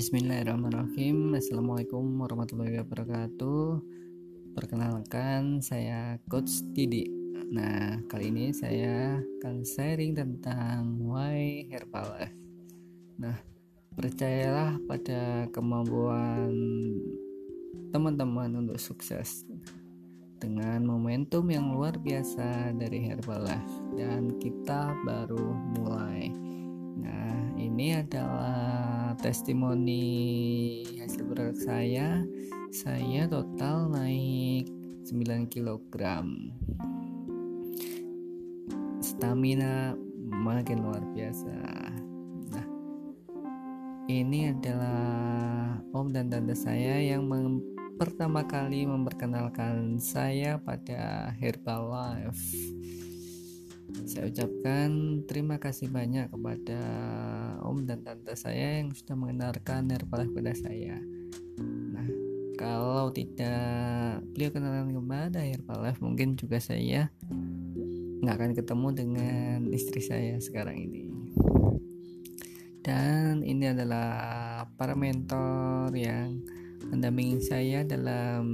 Bismillahirrahmanirrahim. Assalamualaikum warahmatullahi wabarakatuh. Perkenalkan saya Coach Didi. Nah kali ini saya akan sharing tentang Why Herbalife. Nah percayalah pada kemampuan teman-teman untuk sukses dengan momentum yang luar biasa dari Herbalife. Dan kita baru mulai. Nah, ini adalah testimoni hasil berat saya. Saya total naik 9 kg. Stamina makin luar biasa. Nah, ini adalah om dan tante saya yang pertama kali memperkenalkan saya pada Herbalife. Saya ucapkan terima kasih banyak kepada om dan tante saya yang sudah mengenalkan Herbalife kepada saya. Nah, kalau tidak beliau kenalan kepada Herbalife, mungkin juga saya nggak akan ketemu dengan istri saya sekarang ini. Dan ini adalah para mentor yang mendampingi saya dalam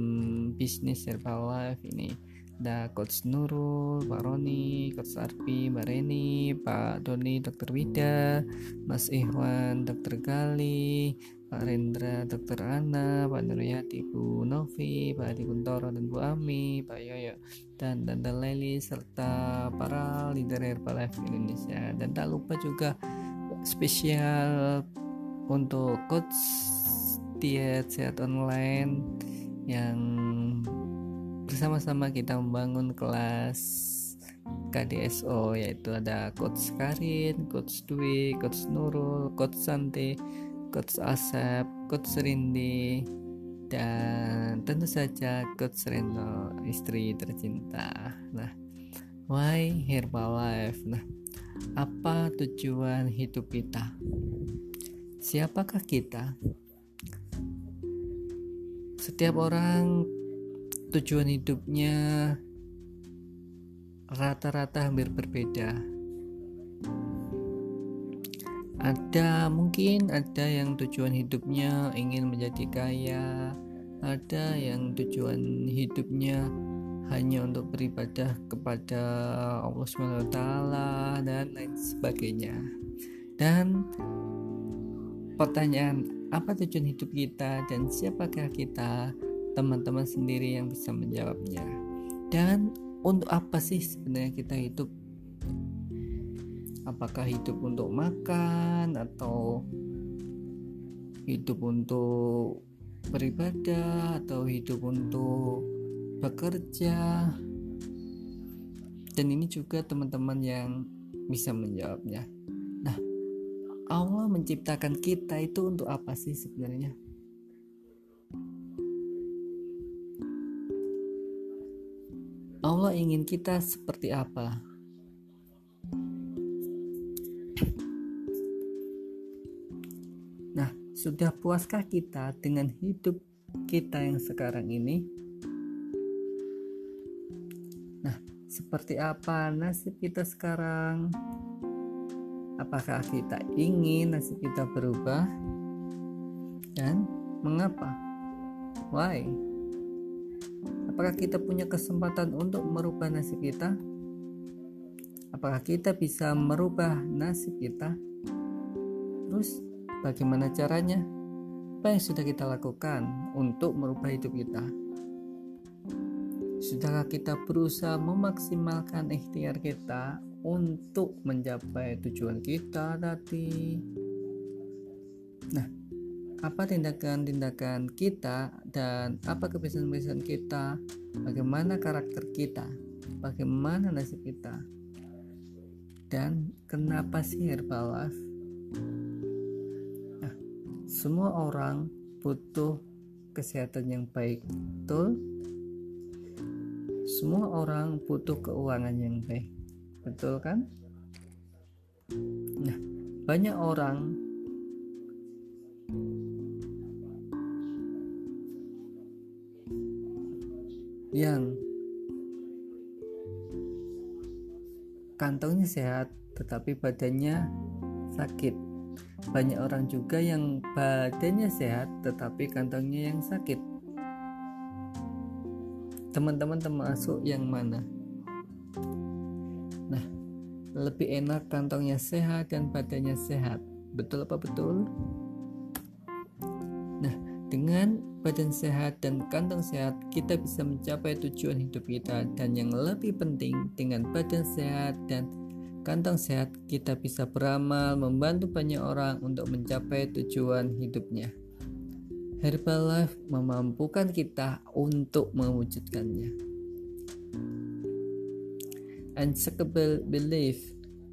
bisnis Herbalife ini ada Coach Nurul, Pak Roni, Coach Arpi, Mbak Reni, Pak Doni, Dr. Wida, Mas Ikhwan, Dr. Gali, Pak Rendra, Dr. Ana, Pak Nuryati, Bu Novi, Pak Adi Kuntoro dan Bu Ami, Pak Yoyo, dan Tante Leli, serta para leader Herbalife Indonesia. Dan tak lupa juga spesial untuk Coach diet sehat online yang bersama-sama kita membangun kelas KDSO yaitu ada Coach Karin, Coach Dwi, Coach Nurul, Coach Santi, Coach Asep, Coach Rindi, dan tentu saja Coach Reno, istri tercinta. Nah, why Herbalife? Nah, apa tujuan hidup kita? Siapakah kita? Setiap orang tujuan hidupnya rata-rata hampir berbeda. Ada mungkin ada yang tujuan hidupnya ingin menjadi kaya, ada yang tujuan hidupnya hanya untuk beribadah kepada Allah SWT dan lain sebagainya. Dan pertanyaan apa tujuan hidup kita dan siapakah kita teman-teman sendiri yang bisa menjawabnya. Dan untuk apa sih sebenarnya kita hidup? Apakah hidup untuk makan atau hidup untuk beribadah atau hidup untuk bekerja? Dan ini juga teman-teman yang bisa menjawabnya. Allah menciptakan kita itu untuk apa sih sebenarnya? Allah ingin kita seperti apa? Nah, sudah puaskah kita dengan hidup kita yang sekarang ini? Nah, seperti apa nasib kita sekarang? Apakah kita ingin nasib kita berubah? Dan mengapa? Why? Apakah kita punya kesempatan untuk merubah nasib kita? Apakah kita bisa merubah nasib kita? Terus, bagaimana caranya? Apa yang sudah kita lakukan untuk merubah hidup kita? Sudahkah kita berusaha memaksimalkan ikhtiar kita untuk mencapai tujuan kita tadi. Nah, apa tindakan-tindakan kita dan apa kebiasaan-kebiasaan kita, bagaimana karakter kita, bagaimana nasib kita, dan kenapa sih Herbalife? Nah, semua orang butuh kesehatan yang baik, betul? Semua orang butuh keuangan yang baik betul kan nah banyak orang yang kantongnya sehat tetapi badannya sakit. Banyak orang juga yang badannya sehat tetapi kantongnya yang sakit. Teman-teman termasuk yang mana? Nah lebih enak kantongnya sehat dan badannya sehat. Betul apa betul? Nah dengan badan sehat dan kantong sehat kita bisa mencapai tujuan hidup kita dan yang lebih penting dengan badan sehat dan kantong sehat, kita bisa beramal membantu banyak orang untuk mencapai tujuan hidupnya. Herbalife memampukan kita untuk mewujudkannya. Unshakable belief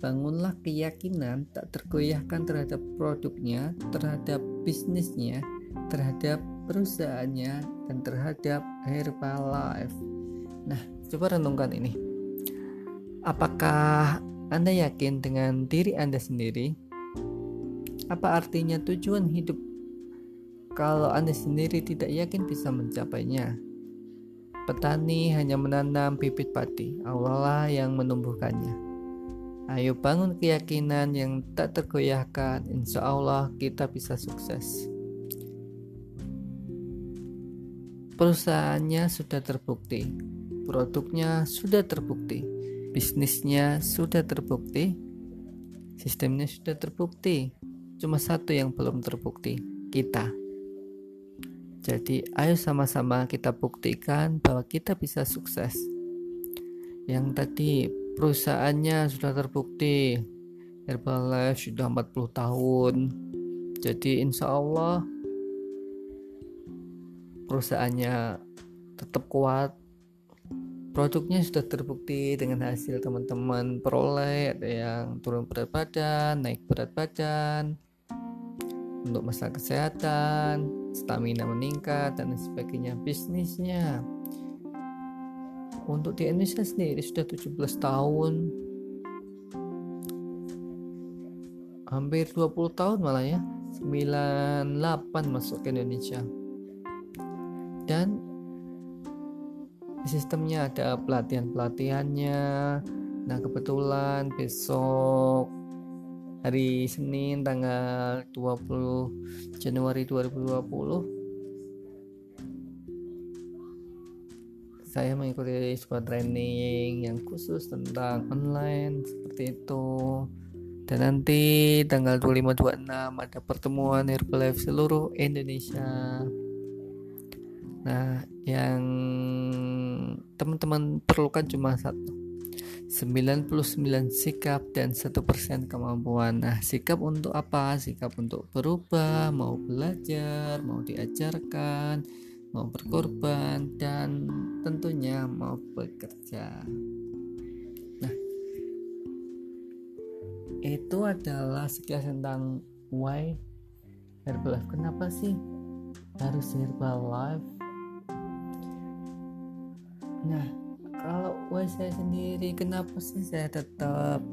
bangunlah keyakinan tak tergoyahkan terhadap produknya, terhadap bisnisnya, terhadap perusahaannya, dan terhadap Herbalife. Nah, coba renungkan ini. Apakah anda yakin dengan diri Anda sendiri? Apa artinya tujuan hidup kalau Anda sendiri tidak yakin bisa mencapainya? Petani hanya menanam bibit padi, Allah yang menumbuhkannya. Ayo bangun keyakinan yang tak tergoyahkan, insya Allah kita bisa sukses. Perusahaannya sudah terbukti, produknya sudah terbukti, bisnisnya sudah terbukti, sistemnya sudah terbukti. Cuma satu yang belum terbukti, kita. Jadi, ayo sama-sama kita buktikan bahwa kita bisa sukses. Yang tadi perusahaannya sudah terbukti, Herbalife sudah 40 tahun. Jadi, insya Allah perusahaannya tetap kuat, produknya sudah terbukti dengan hasil teman-teman peroleh ada yang turun berat badan naik berat badan untuk masalah kesehatan stamina meningkat dan sebagainya. Bisnisnya untuk di Indonesia sendiri sudah 17 tahun. Hampir 20 tahun malah ya 98 masuk ke Indonesia dan sistemnya ada pelatihan-pelatihannya. Nah kebetulan besok hari Senin tanggal 20 Januari 2020 saya mengikuti sebuah training yang khusus tentang online seperti itu. Dan nanti tanggal 25-26 ada pertemuan Herbalife seluruh Indonesia nah yang teman-teman perlukan cuma satu. 99 sikap dan satu persen kemampuan. Nah sikap untuk apa? Sikap untuk berubah mau belajar mau diajarkan mau berkorban dan tentunya mau bekerja. Nah itu adalah sekilas tentang why Herbalife kenapa sih harus Herbalife Nah, kalau buat saya sendiri, kenapa sih saya tetap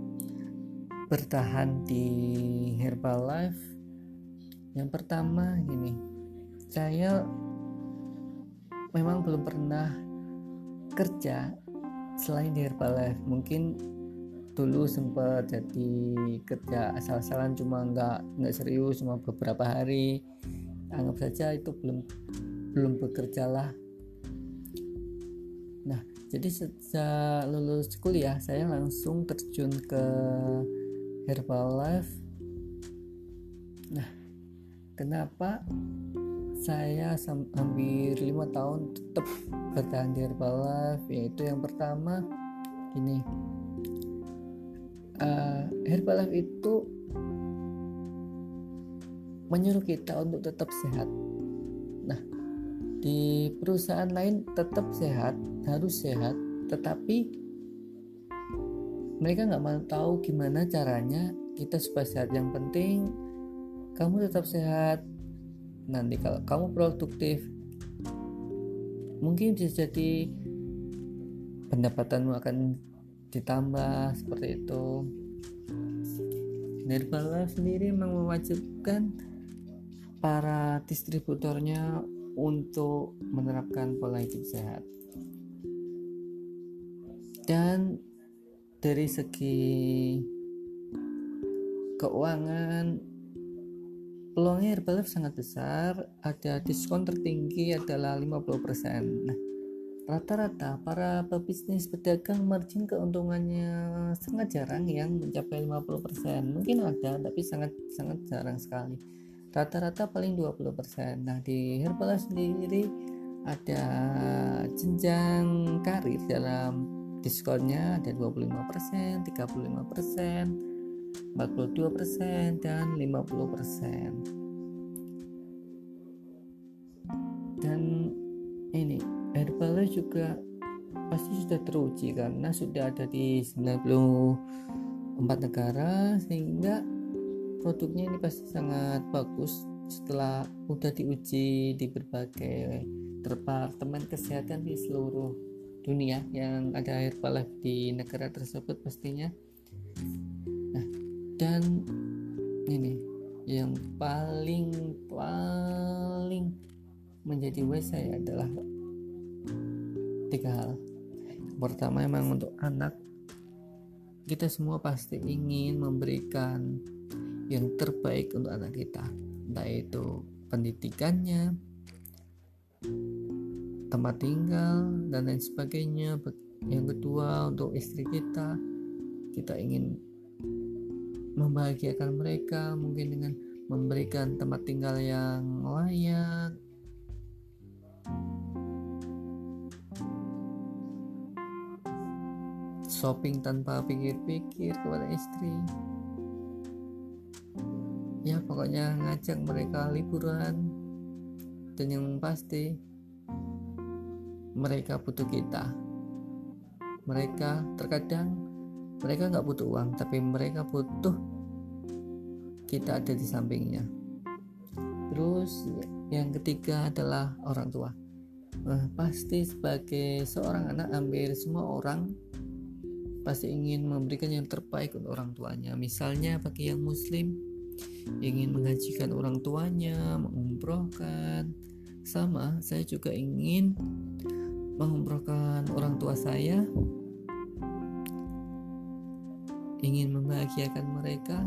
bertahan di Herbalife? Yang pertama gini, saya memang belum pernah kerja selain di Herbalife. Mungkin dulu sempat jadi kerja asal-asalan cuma nggak nggak serius cuma beberapa hari anggap saja itu belum belum bekerja lah Nah, jadi sejak lulus kuliah saya langsung terjun ke Herbalife. Nah, kenapa saya hampir lima tahun tetap bertahan di Herbalife? Yaitu yang pertama, ini uh, Herbalife itu menyuruh kita untuk tetap sehat. Di perusahaan lain tetap sehat harus sehat tetapi mereka nggak mau tahu gimana caranya kita supaya sehat. Yang penting kamu tetap sehat. Nanti kalau kamu produktif mungkin bisa jadi pendapatanmu akan ditambah seperti itu. Herbalife sendiri memang mewajibkan para distributornya untuk menerapkan pola hidup sehat. Dan dari segi keuangan peluangnya Herbalife sangat besar. Ada diskon tertinggi adalah 50% nah rata-rata para pebisnis pedagang margin keuntungannya sangat jarang yang mencapai 50% mungkin ada tapi sangat sangat jarang sekali rata-rata paling 20% nah di Herbalife sendiri ada jenjang karir dalam diskonnya ada 25% 35% 42% dan 50% dan ini Herbalife juga pasti sudah teruji karena sudah ada di 94 negara sehingga produknya ini pasti sangat bagus setelah udah diuji di berbagai departemen kesehatan di seluruh dunia yang ada Herbalife di negara tersebut pastinya. Nah dan ini yang paling paling menjadi wes saya adalah tiga hal. Pertama emang untuk anak kita semua pasti ingin memberikan yang terbaik untuk anak kita. Entah itu pendidikannya tempat tinggal dan lain sebagainya. Yang kedua untuk istri kita kita ingin membahagiakan mereka mungkin dengan memberikan tempat tinggal yang layak. Shopping tanpa pikir-pikir kepada istri ya pokoknya ngajak mereka liburan. Dan yang pasti mereka butuh kita. Mereka terkadang mereka nggak butuh uang tapi mereka butuh kita ada di sampingnya. Terus yang ketiga adalah orang tua. Nah, pasti sebagai seorang anak hampir semua orang pasti ingin memberikan yang terbaik untuk orang tuanya. Misalnya bagi yang muslim ingin menghajikan orang tuanya, mengumrohkan. Sama, saya juga ingin mengumrohkan orang tua saya. Ingin membahagiakan mereka.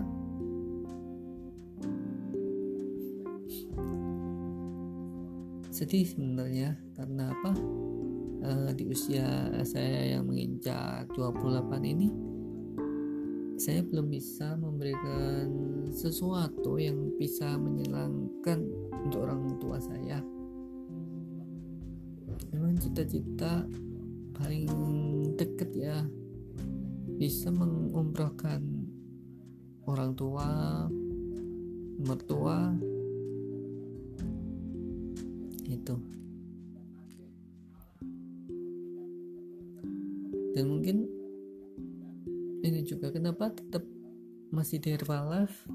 Sedih sebenarnya karena apa? uh, di usia saya yang menginjak 28 ini saya belum bisa memberikan sesuatu yang bisa menyenangkan untuk orang tua saya. Memang cita-cita paling deket ya bisa mengumrohkan orang tua mertua. Itu. Dan mungkin ini juga kenapa tetap masih di Herbalife?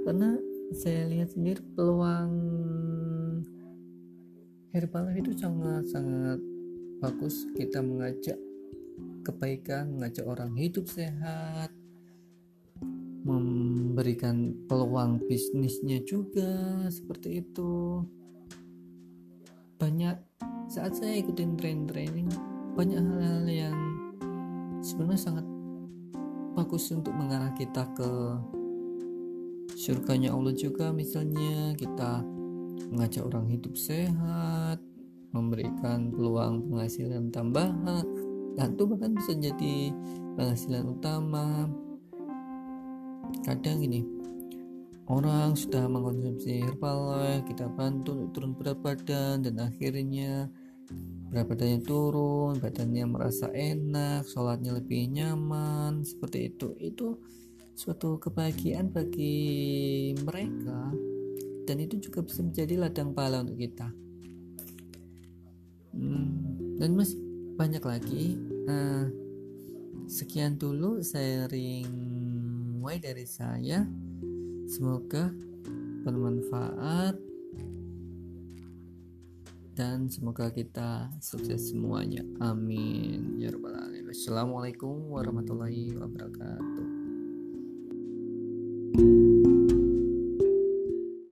Karena saya lihat sendiri peluang Herbalife itu sangat sangat bagus. Kita mengajak kebaikan mengajak orang hidup sehat memberikan peluang bisnisnya juga seperti itu. Banyak saat saya ikutin train training banyak hal-hal yang sebenarnya sangat bagus untuk mengarah kita ke surganya Allah juga. Misalnya kita mengajak orang hidup sehat memberikan peluang penghasilan tambahan dan itu bahkan bisa jadi penghasilan utama. Kadang ini orang sudah mengkonsumsi Herbalife kita bantu untuk turun berat badan dan akhirnya berat badannya turun badannya merasa enak sholatnya lebih nyaman seperti itu. Itu suatu kebahagiaan bagi mereka dan itu juga bisa menjadi ladang pahala untuk kita. Hmm, dan masih banyak lagi. Nah, sekian dulu sharing mulai dari saya. Semoga bermanfaat dan semoga kita sukses semuanya. Amin. Ya rabbal alamin. Assalamualaikum warahmatullahi wabarakatuh.